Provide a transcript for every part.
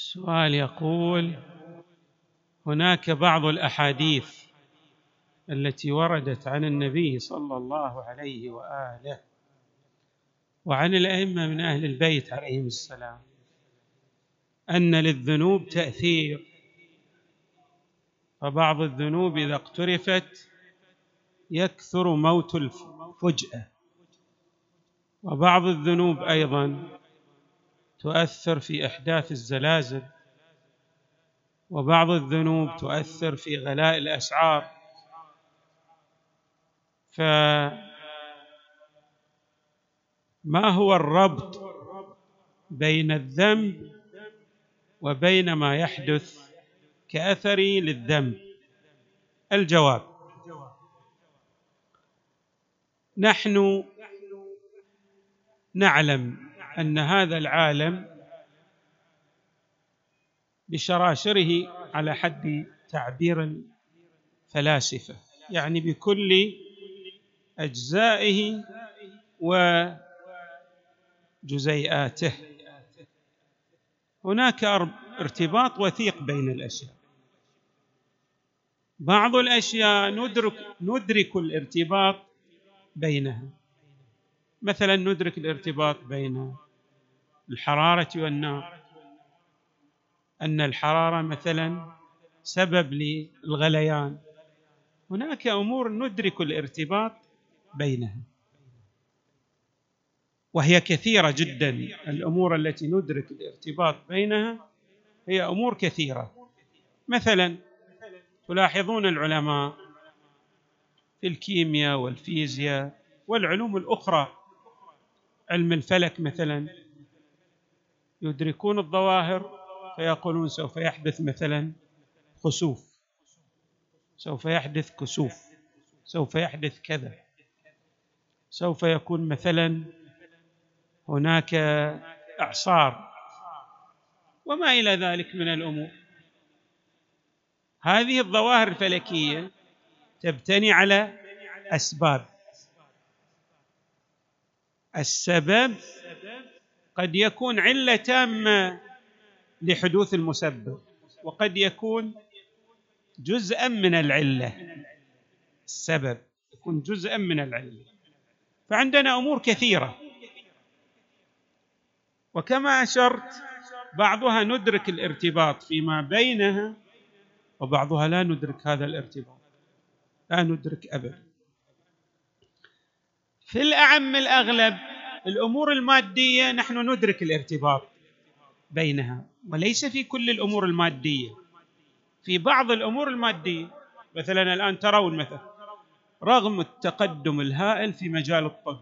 السؤال يقول هناك بعض الأحاديث التي وردت عن النبي صلى الله عليه وآله وعن الأئمة من أهل البيت عليهم السلام أن للذنوب تأثير. فبعض الذنوب إذا اقترفت يكثر موت الفجأة وبعض الذنوب أيضا تؤثر في أحداث الزلازل وبعض الذنوب تؤثر في غلاء الأسعار. فما هو الربط بين الذنب وبين ما يحدث كاثر للذنب؟ الجواب نحن نعلم أن هذا العالم بشراشره على حد تعبير الفلاسفة يعني بكل أجزائه وجزيئاته. هناك ارتباط وثيق بين الأشياء. بعض الأشياء ندرك ندرك الارتباط بينها. مثلا ندرك الارتباط بين الحرارة والنار. أن الحرارة مثلا سبب للغليان. هناك أمور ندرك الارتباط بينها. وهي كثيرة جدا. الأمور التي ندرك الارتباط بينها هي أمور كثيرة. مثلا تلاحظون العلماء في الكيمياء والفيزياء والعلوم الأخرى. علم الفلك مثلا. يدركون الظواهر فيقولون سوف يحدث مثلا خسوف سوف يحدث كسوف. سوف يحدث كذا. سوف يكون مثلا هناك إعصار. وما إلى ذلك من الأمور. هذه الظواهر الفلكية تبتني على أسباب. السبب قد يكون علة تامة لحدوث المسبب وقد يكون جزءا من العلة. السبب يكون جزءا من العلة. فعندنا أمور كثيرة. وكما أشرت بعضها ندرك الارتباط فيما بينها وبعضها لا ندرك هذا الارتباط. لا ندرك ابدا. في الأعم الأغلب الأمور المادية نحن ندرك الارتباط بينها وليس في كل الأمور المادية. في بعض الأمور المادية مثلا الآن ترون مثلا رغم التقدم الهائل في مجال الطب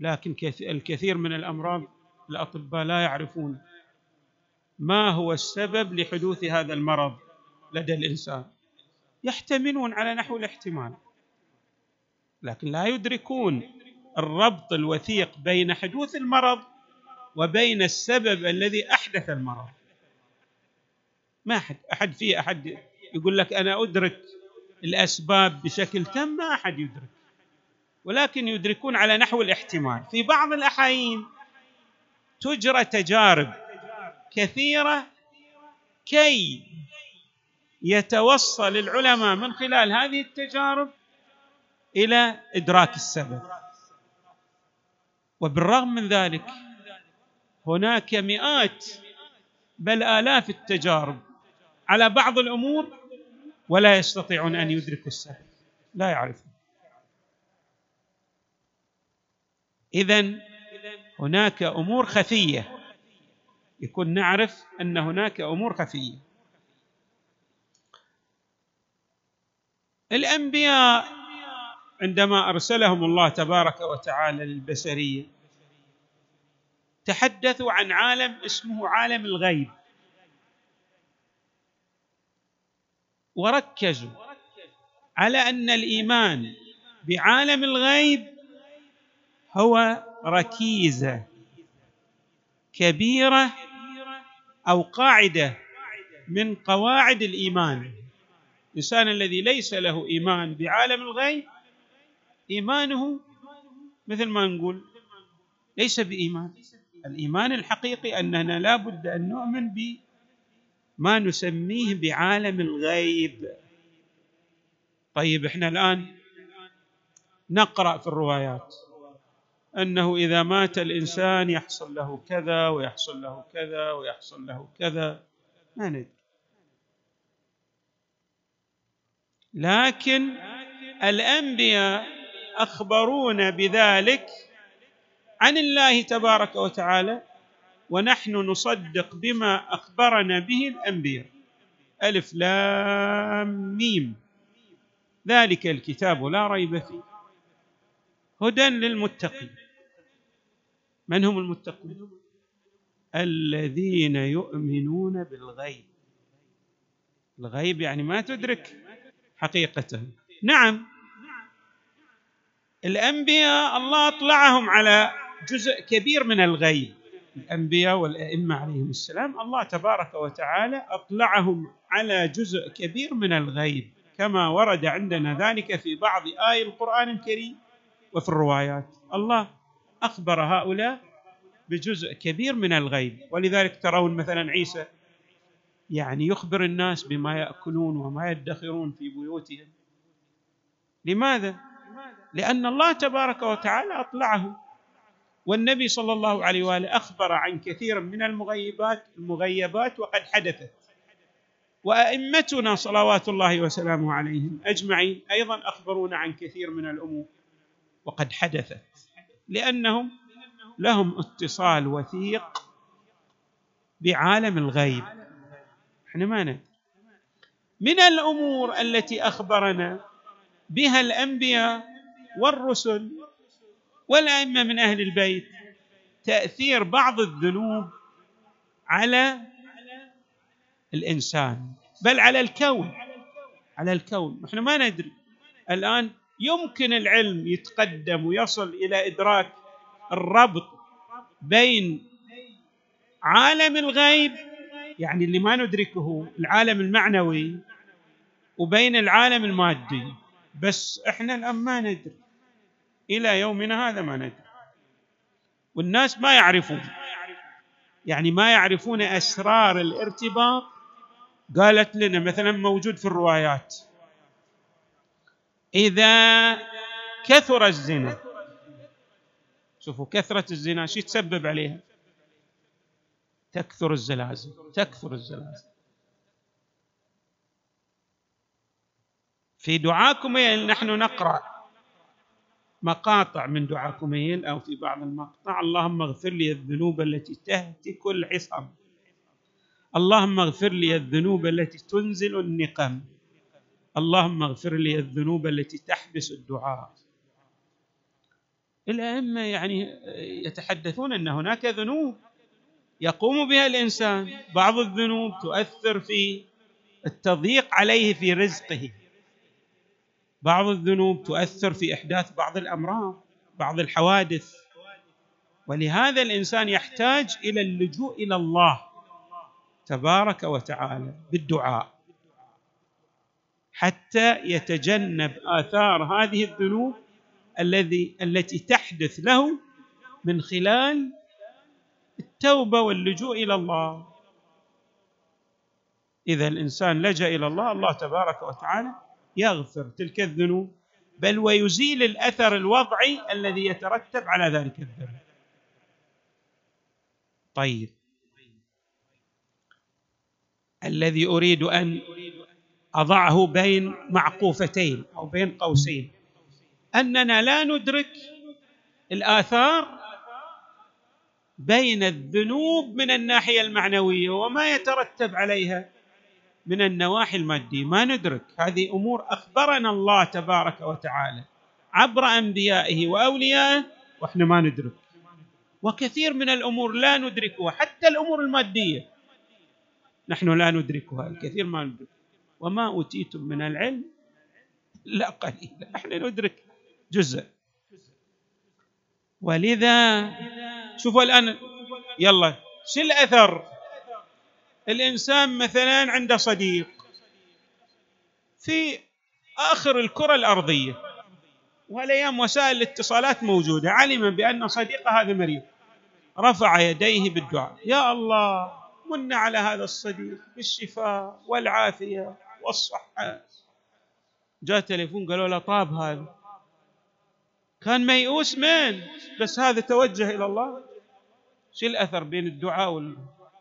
لكن الكثير من الأمراض الأطباء لا يعرفون ما هو السبب لحدوث هذا المرض لدى الإنسان. يحتملون على نحو الاحتمال لكن لا يدركون الربط الوثيق بين حدوث المرض وبين السبب الذي أحدث المرض. ما احد أحد في أحد يقول لك أنا أدرك الأسباب بشكل تام ما أحد يدرك. ولكن يدركون على نحو الاحتمال. في بعض الأحايين تجرى تجارب كثيرة كي يتوصل العلماء من خلال هذه التجارب إلى إدراك السبب. وبالرغم من ذلك هناك مئات بل آلاف التجارب على بعض الأمور ولا يستطيعون أن يدركوا السبب لا يعرفون. اذا هناك أمور خفية. يكون نعرف أن هناك أمور خفية. الأنبياء عندما أرسلهم الله تبارك وتعالى للبشرية تحدثوا عن عالم اسمه عالم الغيب. وركزوا على أن الإيمان بعالم الغيب هو ركيزة كبيرة أو قاعدة من قواعد الإيمان. الإنسان الذي ليس له إيمان بعالم الغيب إيمانه مثل ما نقول ليس بإيمان. الإيمان الحقيقي أننا لا بد أن نؤمن بما نسميه بعالم الغيب. طيب إحنا الآن نقرأ في الروايات أنه إذا مات الإنسان يحصل له كذا ويحصل له كذا ويحصل له كذا. ما ندري. لكن الأنبياء اخبرونا بذلك عن الله تبارك وتعالى ونحن نصدق بما أخبرنا به الأنبياء. ألف لام ميم. ذلك الكتاب لا ريب فيه. هدى للمتقين. من هم المتقون؟ الذين يؤمنون بالغيب. الغيب يعني ما تدرك حقيقته. نعم. الأنبياء الله اطلعهم على جزء كبير من الغيب. الأنبياء والأئمة عليهم السلام الله تبارك وتعالى اطلعهم على جزء كبير من الغيب. كما ورد عندنا ذلك في بعض اي القرآن الكريم وفي الروايات. الله أخبر هؤلاء بجزء كبير من الغيب. ولذلك ترون مثلا عيسى يعني يخبر الناس بما يأكلون وما يدخرون في بيوتهم. لماذا؟ لأن الله تبارك وتعالى أطلعه. والنبي صلى الله عليه وآله أخبر عن كثير من المغيبات المغيبات وقد حدثت. وأئمتنا صلوات الله وسلامه عليهم أجمعين أيضا اخبرونا عن كثير من الأمور وقد حدثت. لأنهم لهم اتصال وثيق بعالم الغيب. إحنا ما ندري. من الأمور التي أخبرنا بها الأنبياء والرسل والأئمة من أهل البيت تأثير بعض الذنوب على الإنسان بل على الكون على الكون. نحن ما ندري. الآن يمكن العلم يتقدم ويصل إلى إدراك الربط بين عالم الغيب يعني اللي ما ندركه العالم المعنوي وبين العالم المادي. بس إحنا الآن ما ندري. إلى يومنا هذا ما ندري. والناس ما يعرفون. يعني ما يعرفون أسرار الارتباط قالت لنا مثلا موجود في الروايات. إذا كثر الزنا. شوفوا كثرة الزنا شو تسبب عليها؟ تكثر الزلازل. تكثر الزلازل. في دعاء كميل نحن نقرأ مقاطع من دعاء كميل أو في بعض المقطع اللهم اغفر لي الذنوب التي تهتك العصم. اللهم اغفر لي الذنوب التي تنزل النقم. اللهم اغفر لي الذنوب التي تحبس الدعاء. الأئمة يعني يتحدثون أن هناك ذنوب يقوم بها الإنسان. بعض الذنوب تؤثر في التضييق عليه في رزقه. بعض الذنوب تؤثر في إحداث بعض الأمراض بعض الحوادث. ولهذا الإنسان يحتاج إلى اللجوء إلى الله تبارك وتعالى بالدعاء حتى يتجنب آثار هذه الذنوب الذي التي تحدث له من خلال التوبة واللجوء إلى الله. إذا الإنسان لجأ إلى الله الله تبارك وتعالى يغفر تلك الذنوب بل ويزيل الأثر الوضعي الذي يترتب على ذلك الذنب. طيب. الذي أريد أن أضعه بين معقوفتين أو بين قوسين. أننا لا ندرك الآثار بين الذنوب من الناحية المعنوية وما يترتب عليها. من النواحي المادية. ما ندرك. هذه أمور أخبرنا الله تبارك وتعالى عبر أنبيائه وأوليائه وإحنا ما ندرك. وكثير من الأمور لا ندركها حتى الأمور المادية. نحن لا ندركها الكثير ما ندرك. وما أوتيتم من العلم لا قليلا. إحنا ندرك جزء ولذا شوفوا الآن يلا شو الأثر؟ الإنسان مثلا عنده صديق في آخر الكرة الأرضية وهالأيام وسائل الاتصالات موجودة علم بأن صديقه هذا مريض رفع يديه بالدعاء يا الله من على هذا الصديق بالشفاء والعافية والصحة. جاء تليفون قالوا له طاب هذا. كان ميؤوس من بس هذا توجه إلى الله. شو الأثر بين الدعاء وال...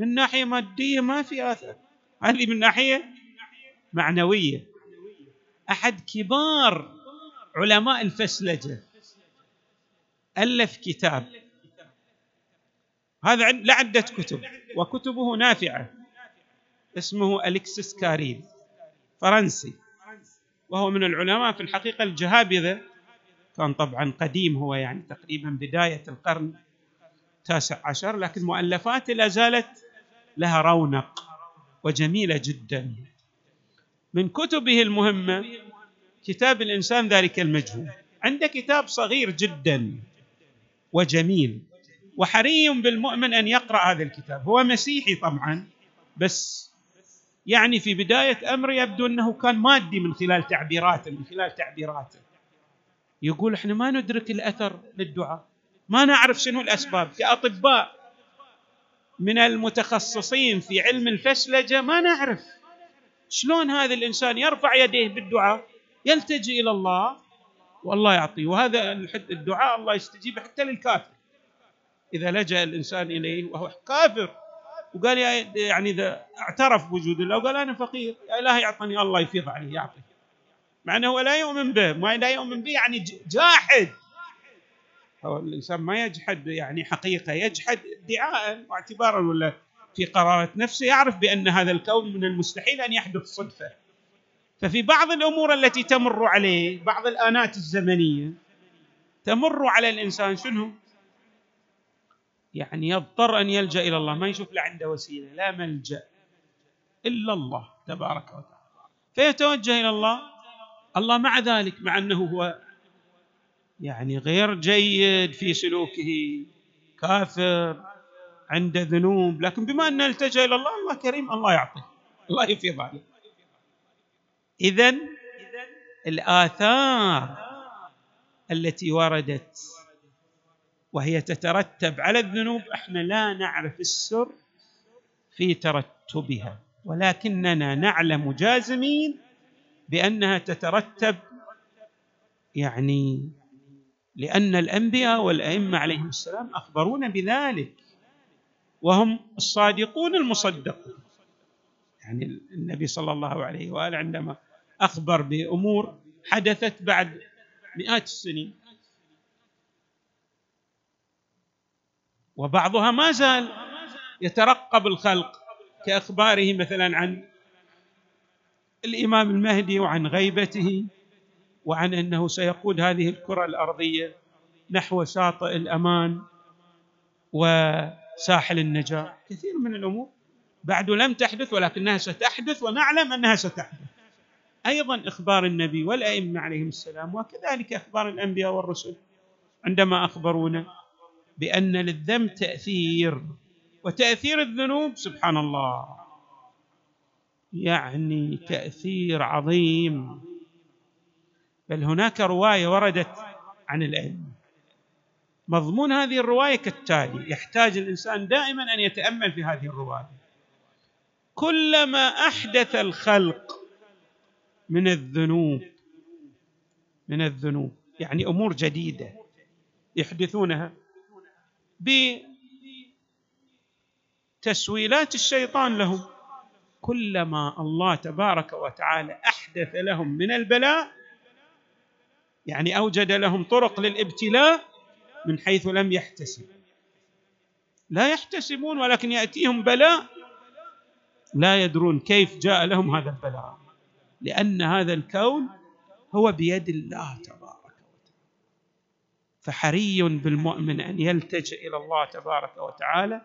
من ناحية مادية ما في اثر هذه من ناحية معنوية. أحد كبار علماء الفسلجة ألف كتاب. هذا لعدة كتب وكتبه نافعة. اسمه الكسس كاريل فرنسي. وهو من العلماء في الحقيقة الجهابذة. كان طبعا قديم هو يعني تقريبا بداية القرن التاسع عشر لكن مؤلفاته لا زالت لها رونق وجميلة جدا. من كتبه المهمة كتاب الإنسان ذلك المجهول. عنده كتاب صغير جدا وجميل وحري بالمؤمن أن يقرأ هذا الكتاب. هو مسيحي طبعا بس يعني في بداية أمره يبدو أنه كان مادي من خلال تعبيراته من خلال تعبيراته. يقول إحنا ما ندرك الأثر للدعاء ما نعرف شنو الأسباب. كأطباء من المتخصصين في علم الفسلجة ما نعرف. شلون هذا الإنسان يرفع يديه بالدعاء يلتجئ إلى الله والله يعطيه. وهذا الدعاء الله يستجيب حتى للكافر. إذا لجأ الإنسان إليه وهو كافر وقال يا يعني إذا اعترف بوجود الله وقال أنا فقير يا إلهي أعطني الله يفيض عليه يعطي مع أنه لا يؤمن به ما لا يؤمن به يعني جاحد. هو الإنسان ما يجحد يعني حقيقة يجحد ادعاء واعتبارا ولا في قرارة نفسه يعرف بأن هذا الكون من المستحيل أن يحدث صدفة ففي بعض الأمور التي تمر عليه بعض الانات الزمنية تمر على الإنسان شنو؟ يعني يضطر أن يلجأ إلى الله ما يشوف له عنده وسيلة لا ملجأ إلا الله تبارك وتعالى فيتوجه إلى الله الله مع ذلك مع أنه هو يعني غير جيد في سلوكه كافر عنده ذنوب. لكن بما أنه التجأ إلى الله الله كريم الله يعطيه الله يفيض عليه. اذا الآثار التي وردت وهي تترتب على الذنوب إحنا لا نعرف السر في ترتبها. ولكننا نعلم جازمين بأنها تترتب يعني لأن الأنبياء والأئمة عليهم السلام اخبرونا بذلك وهم الصادقون المصدقون. يعني النبي صلى الله عليه وآله عندما أخبر بأمور حدثت بعد مئات السنين. وبعضها ما زال يترقب الخلق كأخباره مثلا عن الإمام المهدي وعن غيبته. وعن أنه سيقود هذه الكرة الأرضية نحو شاطئ الأمان وساحل النجاة. كثير من الأمور بعد لم تحدث ولكنها ستحدث ونعلم أنها ستحدث. أيضا إخبار النبي والأئمة عليهم السلام وكذلك إخبار الأنبياء والرسل عندما أخبرونا بأن للذنب تأثير وتأثير الذنوب سبحان الله يعني تأثير عظيم. بل هناك رواية وردت عن الائمه مضمون هذه الرواية كالتالي يحتاج الإنسان دائما أن يتأمل في هذه الرواية. كلما أحدث الخلق من الذنوب من الذنوب يعني أمور جديدة يحدثونها بتسويلات الشيطان لهم. كلما الله تبارك وتعالى أحدث لهم من البلاء يعني أوجد لهم طرق للابتلاء من حيث لم يحتسب. لا يحتسبون ولكن يأتيهم بلاء. لا يدرون كيف جاء لهم هذا البلاء. لأن هذا الكون هو بيد الله تبارك فحري بالمؤمن أن يلتجئ إلى الله تبارك وتعالى.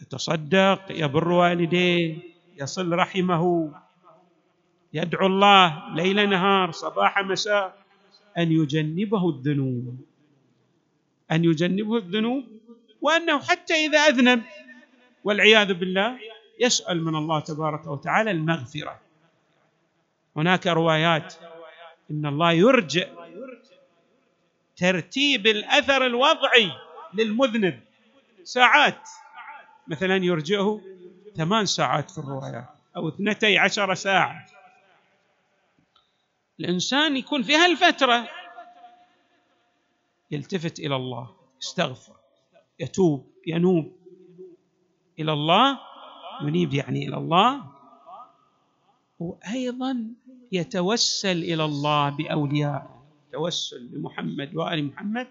يتصدق يبر والديه يصل رحمه. يدعو الله ليل نهار صباح مساء أن يجنبه الذنوب. أن يجنبه الذنوب وأنه حتى إذا أذنب والعياذ بالله يسأل من الله تبارك وتعالى المغفرة. هناك روايات إن الله يرجع ترتيب الأثر الوضعي للمذنب. ساعات مثلا يرجئه ثمان ساعات في الروايات أو اثنتي عشر ساعة. الإنسان يكون في هالفترة يلتفت إلى الله يستغفر يتوب ينوب إلى الله ينيب يعني إلى الله. وأيضا يتوسل إلى الله بأوليائه توسل لمحمد وآل محمد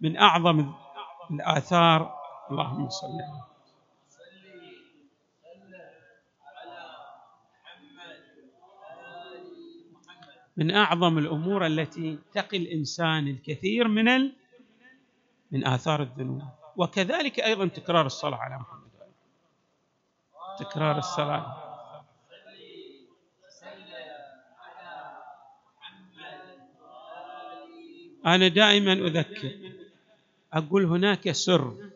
من أعظم الآثار. اللهم صل على من أعظم الأمور التي تقي الإنسان الكثير من ال... من آثار الذنوب. وكذلك أيضا تكرار الصلاة على محمد. تكرار الصلاة. أنا دائما أذكر. أقول هناك سر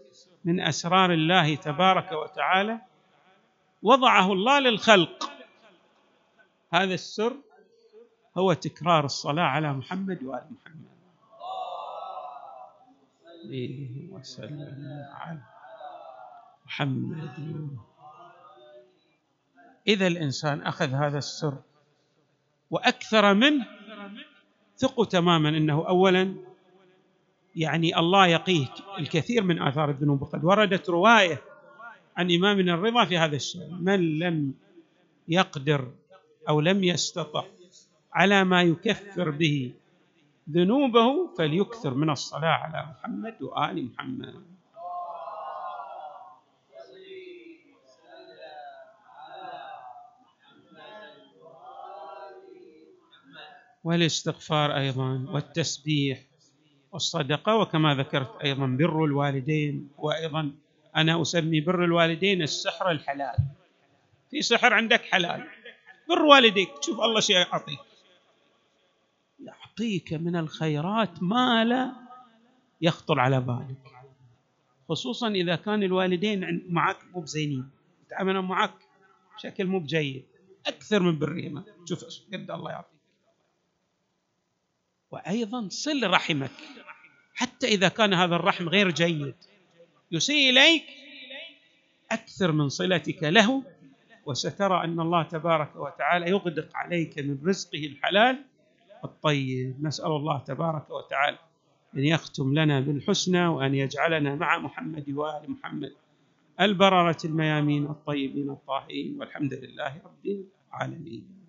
من أسرار الله تبارك وتعالى وضعه الله للخلق. هذا السر هو تكرار الصلاة على محمد وآل محمد. عليه وسلم. على محمد. إذا الإنسان أخذ هذا السر وأكثر منه ثقوا تماما أنه أولا يعني الله يقيه الكثير من آثار الذنوب. وقد وردت رواية عن إمامنا الرضا في هذا الشيء من لم يقدر أو لم يستطع على ما يكفر به ذنوبه فليكثر من الصلاة على محمد وآل محمد. والاستغفار أيضا والتسبيح والصدقة وكما ذكرت أيضا بر الوالدين وأيضا أنا أسمي بر الوالدين السحر الحلال. في سحر عندك حلال بر والديك تشوف الله شيء يعطيك يعطيك من الخيرات ما لا يخطر على بالك. خصوصا إذا كان الوالدين معك مو بزينين. يتعاملون معك بشكل مو بجيد. أكثر من برهما شوف قد الله يعطيك. وأيضا صل رحمك. حتى إذا كان هذا الرحم غير جيد. يسيء إليك أكثر من صلتك له. وسترى أن الله تبارك وتعالى يغدق عليك من رزقه الحلال. الطيب. نسأل الله تبارك وتعالى أن يختم لنا بالحسنى وأن يجعلنا مع محمد وآل محمد البررة الميامين الطيبين الطاهرين والحمد لله رب العالمين.